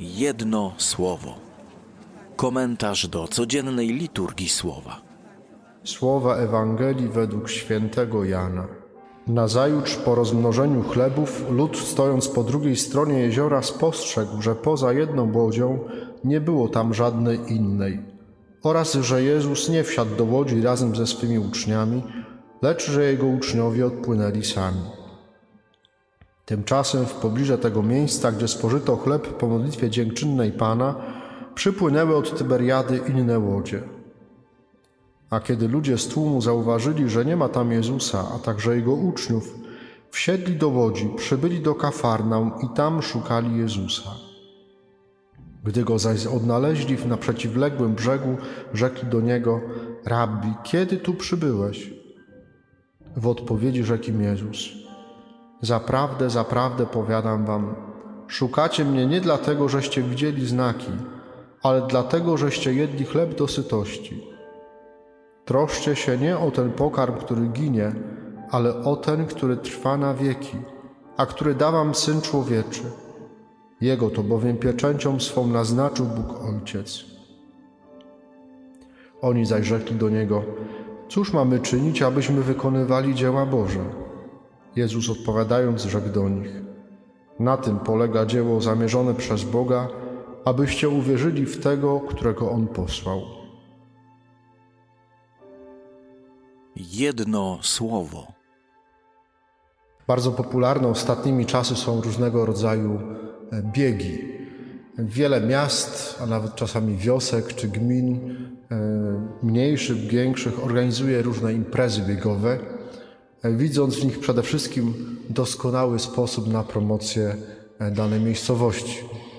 Jedno słowo. Komentarz do codziennej liturgii słowa. Słowa Ewangelii według świętego Jana. Nazajutrz po rozmnożeniu chlebów lud stojąc po drugiej stronie jeziora spostrzegł, że poza jedną łodzią nie było tam żadnej innej oraz że Jezus nie wsiadł do łodzi razem ze swymi uczniami, lecz że jego uczniowie odpłynęli sami. Tymczasem w pobliże tego miejsca, gdzie spożyto chleb po modlitwie dziękczynnej Pana, przypłynęły od Tyberiady inne łodzie. A kiedy ludzie z tłumu zauważyli, że nie ma tam Jezusa, a także Jego uczniów, wsiedli do łodzi, przybyli do Kafarnaum i tam szukali Jezusa. Gdy go zaś odnaleźli na przeciwległym brzegu, rzekli do niego: Rabbi, kiedy tu przybyłeś? W odpowiedzi rzekł im Jezus: Zaprawdę, zaprawdę powiadam wam, szukacie mnie nie dlatego, żeście widzieli znaki, ale dlatego, żeście jedli chleb do sytości. Troszcie się nie o ten pokarm, który ginie, ale o ten, który trwa na wieki, a który da wam Syn Człowieczy. Jego to bowiem pieczęcią swą naznaczył Bóg Ojciec. Oni zaś rzekli do Niego, cóż mamy czynić, abyśmy wykonywali dzieła Boże? Jezus odpowiadając rzekł do nich, na tym polega dzieło zamierzone przez Boga, abyście uwierzyli w Tego, którego On posłał. Jedno słowo. Bardzo popularne ostatnimi czasy są różnego rodzaju e, biegi. Wiele miast, a nawet czasami wiosek czy gmin, e, mniejszych, większych, organizuje różne imprezy biegowe, widząc w nich przede wszystkim doskonały sposób na promocję danej miejscowości.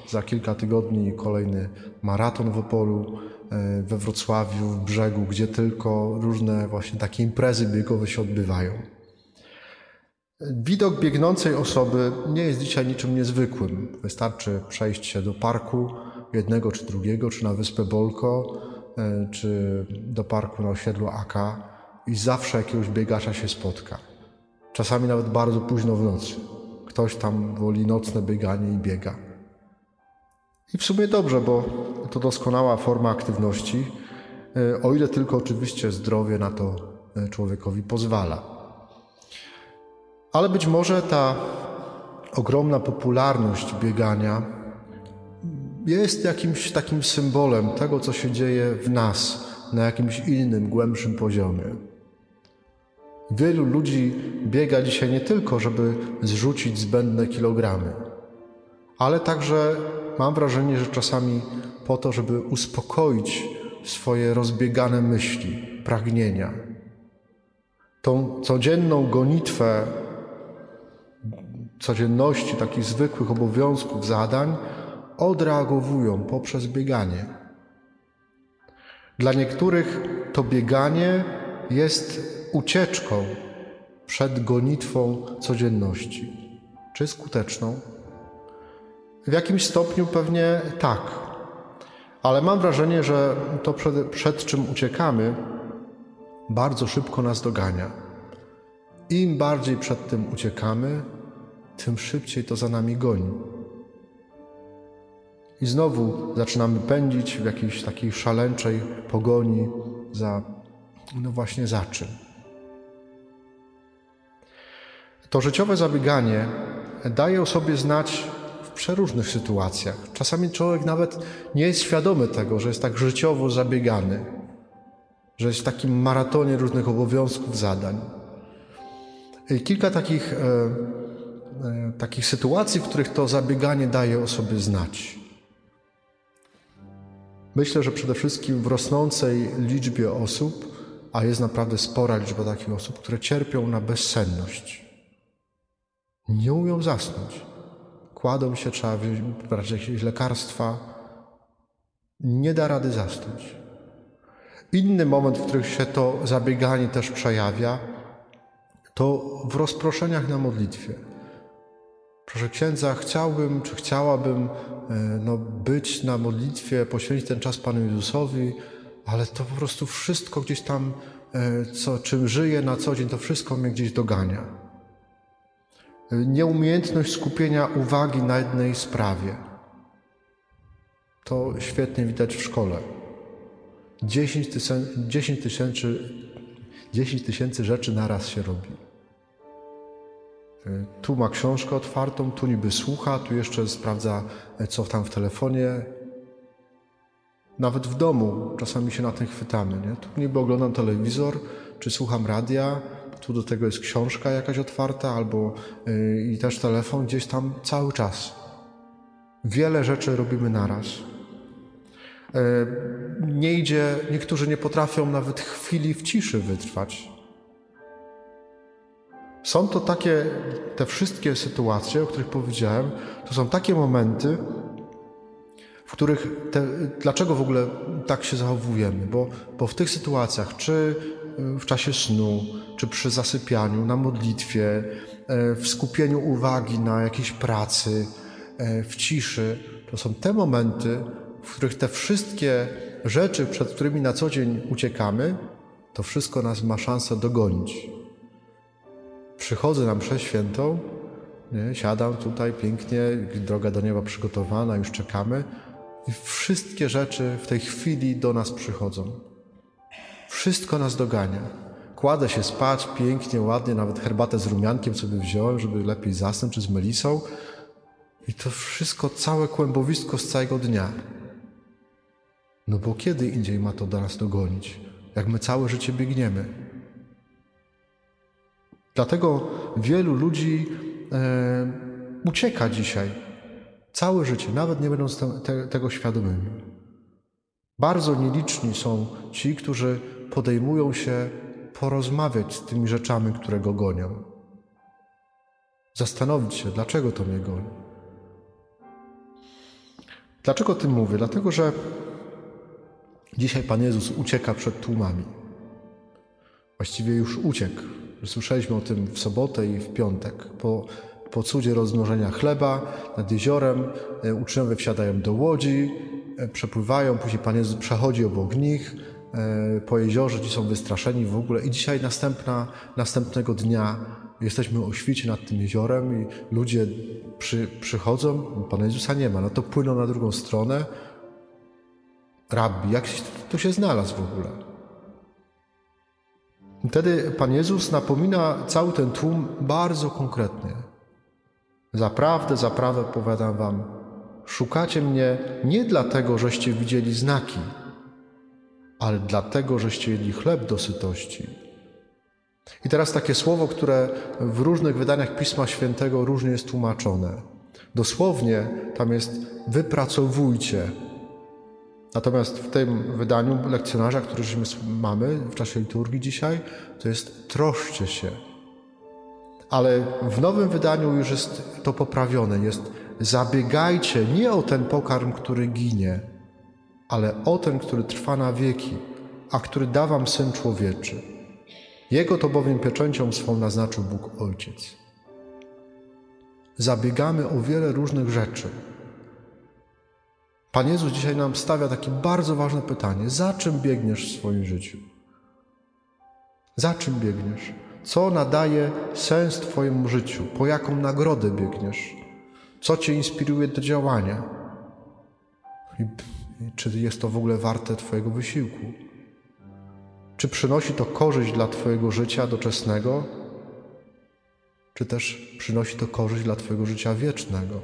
Za kilka tygodni kolejny maraton w Opolu, we Wrocławiu, w Brzegu, gdzie tylko różne właśnie takie imprezy biegowe się odbywają. Widok biegnącej osoby nie jest dzisiaj niczym niezwykłym. Wystarczy przejść się do parku jednego czy drugiego, czy na wyspę Bolko, e, czy do parku na osiedlu Aka i zawsze jakiegoś biegacza się spotka. Czasami nawet bardzo późno w nocy. Ktoś tam woli nocne bieganie i biega. I w sumie dobrze, bo to doskonała forma aktywności, e, o ile tylko oczywiście zdrowie na to e, człowiekowi pozwala. Ale być może ta ogromna popularność biegania jest jakimś takim symbolem tego, co się dzieje w nas na jakimś innym, głębszym poziomie. Wielu ludzi biega dzisiaj nie tylko, żeby zrzucić zbędne kilogramy, ale także mam wrażenie, że czasami po to, żeby uspokoić swoje rozbiegane myśli, pragnienia. Tą codzienną gonitwę codzienności, takich zwykłych obowiązków, zadań, odreagowują poprzez bieganie. Dla niektórych to bieganie jest ucieczką przed gonitwą codzienności. Czy skuteczną? W jakimś stopniu pewnie tak, ale mam wrażenie, że to przed, przed czym uciekamy, bardzo szybko nas dogania. Im bardziej przed tym uciekamy, tym szybciej to za nami goni. I znowu zaczynamy pędzić w jakiejś takiej szaleńczej pogoni za, no właśnie za czym. To życiowe zabieganie daje o sobie znać w przeróżnych sytuacjach. Czasami człowiek nawet nie jest świadomy tego, że jest tak życiowo zabiegany, że jest w takim maratonie różnych obowiązków, zadań. I kilka takich e, E, takich sytuacji, w których to zabieganie daje o sobie znać. Myślę, że przede wszystkim w rosnącej liczbie osób, a jest naprawdę spora liczba takich osób, które cierpią na bezsenność. Nie umią zasnąć. Kładą się, trzeba brać jakieś lekarstwa. Nie da rady zasnąć. Inny moment, w którym się to zabieganie też przejawia, to w rozproszeniach na modlitwie. Proszę księdza, chciałbym, czy chciałabym e, no, być na modlitwie, poświęcić ten czas Panu Jezusowi, ale to po prostu wszystko gdzieś tam, e, co, czym żyję na co dzień, to wszystko mnie gdzieś dogania. E, nieumiejętność skupienia uwagi na jednej sprawie. To świetnie widać w szkole. 10 tysięcy, 10 tysięcy, 10 tysięcy rzeczy naraz się robi. Tu ma książkę otwartą, tu niby słucha, tu jeszcze sprawdza, co tam w telefonie. Nawet w domu czasami się na tym chwytamy. Nie? Tu niby oglądam telewizor, czy słucham radia, tu do tego jest książka jakaś otwarta, albo yy, i też telefon gdzieś tam cały czas. Wiele rzeczy robimy naraz. Yy, nie idzie, niektórzy nie potrafią nawet chwili w ciszy wytrwać. Są to takie, te wszystkie sytuacje, o których powiedziałem, to są takie momenty, w których, te, dlaczego w ogóle tak się zachowujemy? Bo, bo w tych sytuacjach, czy w czasie snu, czy przy zasypianiu, na modlitwie, w skupieniu uwagi na jakiejś pracy, w ciszy, to są te momenty, w których te wszystkie rzeczy, przed którymi na co dzień uciekamy, to wszystko nas ma szansę dogonić przychodzę na mszę świętą, nie, siadam tutaj pięknie, droga do nieba przygotowana, już czekamy i wszystkie rzeczy w tej chwili do nas przychodzą. Wszystko nas dogania. Kładę się spać pięknie, ładnie, nawet herbatę z rumiankiem sobie wziąłem, żeby lepiej zasnąć, czy z melisą. I to wszystko, całe kłębowisko z całego dnia. No bo kiedy indziej ma to do nas dogonić, jak my całe życie biegniemy? Dlatego wielu ludzi e, ucieka dzisiaj całe życie, nawet nie będąc te, te, tego świadomymi. Bardzo nieliczni są ci, którzy podejmują się porozmawiać z tymi rzeczami, które go gonią. Zastanowić się, dlaczego to mnie goni. Dlaczego o tym mówię? Dlatego, że dzisiaj Pan Jezus ucieka przed tłumami. Właściwie już uciekł Słyszeliśmy o tym w sobotę i w piątek. Po, po cudzie rozmnożenia chleba nad jeziorem e, uczniowie wsiadają do łodzi, e, przepływają, później Pan Jezus przechodzi obok nich, po jeziorze, ci są wystraszeni w ogóle i dzisiaj następna, następnego dnia jesteśmy o świcie nad tym jeziorem i ludzie przy, przychodzą, Pana Jezusa nie ma, no to płyną na drugą stronę. Rabbi, jak to się znalazł w ogóle? Wtedy Pan Jezus napomina cały ten tłum bardzo konkretnie. Zaprawdę, zaprawdę powiadam wam, szukacie mnie nie dlatego, żeście widzieli znaki, ale dlatego, żeście jedli chleb do sytości. I teraz takie słowo, które w różnych wydaniach Pisma Świętego różnie jest tłumaczone. Dosłownie tam jest wypracowujcie, Natomiast w tym wydaniu lekcjonarza, który mamy w czasie liturgii dzisiaj, to jest troszcie się. Ale w nowym wydaniu już jest to poprawione. Jest zabiegajcie nie o ten pokarm, który ginie, ale o ten, który trwa na wieki, a który da wam Syn Człowieczy. Jego to bowiem pieczęcią swą naznaczył Bóg Ojciec. Zabiegamy o wiele różnych rzeczy, Pan Jezus dzisiaj nam stawia takie bardzo ważne pytanie: za czym biegniesz w swoim życiu? Za czym biegniesz? Co nadaje sens Twojemu życiu? Po jaką nagrodę biegniesz? Co Cię inspiruje do działania? Czy jest to w ogóle warte Twojego wysiłku? Czy przynosi to korzyść dla Twojego życia doczesnego? Czy też przynosi to korzyść dla Twojego życia wiecznego?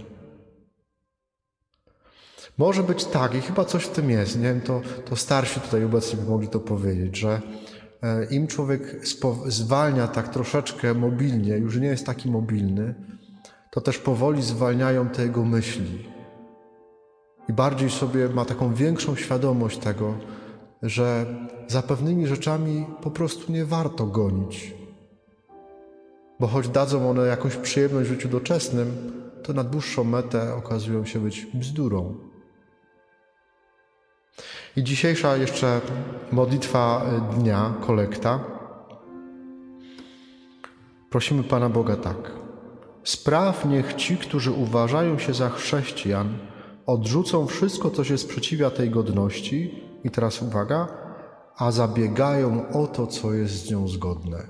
Może być tak, i chyba coś w tym jest, nie wiem, to, to starsi tutaj obecni by mogli to powiedzieć, że e, im człowiek zwalnia tak troszeczkę mobilnie, już nie jest taki mobilny, to też powoli zwalniają te jego myśli. I bardziej sobie ma taką większą świadomość tego, że za pewnymi rzeczami po prostu nie warto gonić. Bo choć dadzą one jakąś przyjemność w życiu doczesnym, to na dłuższą metę okazują się być bzdurą. I dzisiejsza jeszcze modlitwa dnia, kolekta. Prosimy Pana Boga tak. Spraw niech ci, którzy uważają się za chrześcijan, odrzucą wszystko, co się sprzeciwia tej godności, i teraz uwaga, a zabiegają o to, co jest z nią zgodne.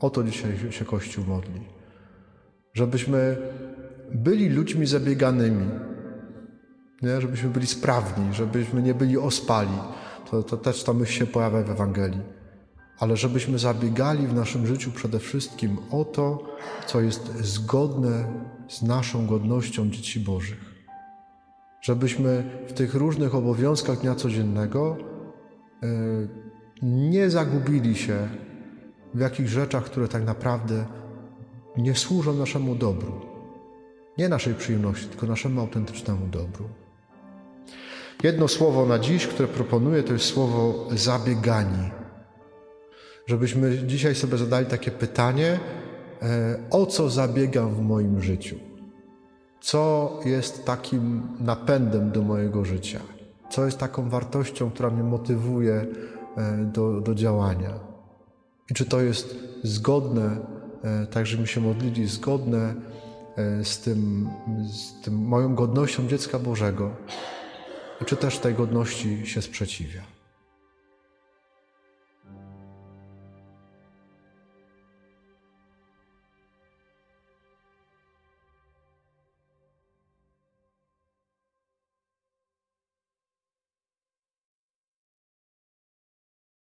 O to dzisiaj się Kościół modli. Żebyśmy byli ludźmi zabieganymi, nie? żebyśmy byli sprawni, żebyśmy nie byli ospali. To, to też ta myśl się pojawia w Ewangelii. Ale żebyśmy zabiegali w naszym życiu przede wszystkim o to, co jest zgodne z naszą godnością dzieci Bożych. Żebyśmy w tych różnych obowiązkach dnia codziennego e, nie zagubili się w jakichś rzeczach, które tak naprawdę nie służą naszemu dobru. Nie naszej przyjemności, tylko naszemu autentycznemu dobru. Jedno słowo na dziś, które proponuję, to jest słowo zabiegani. Żebyśmy dzisiaj sobie zadali takie pytanie, e, o co zabiegam w moim życiu? Co jest takim napędem do mojego życia? Co jest taką wartością, która mnie motywuje e, do, do działania? I czy to jest zgodne, e, tak żebyśmy się modlili, zgodne z tym, z tym moją godnością dziecka Bożego? czy też tej godności się sprzeciwia.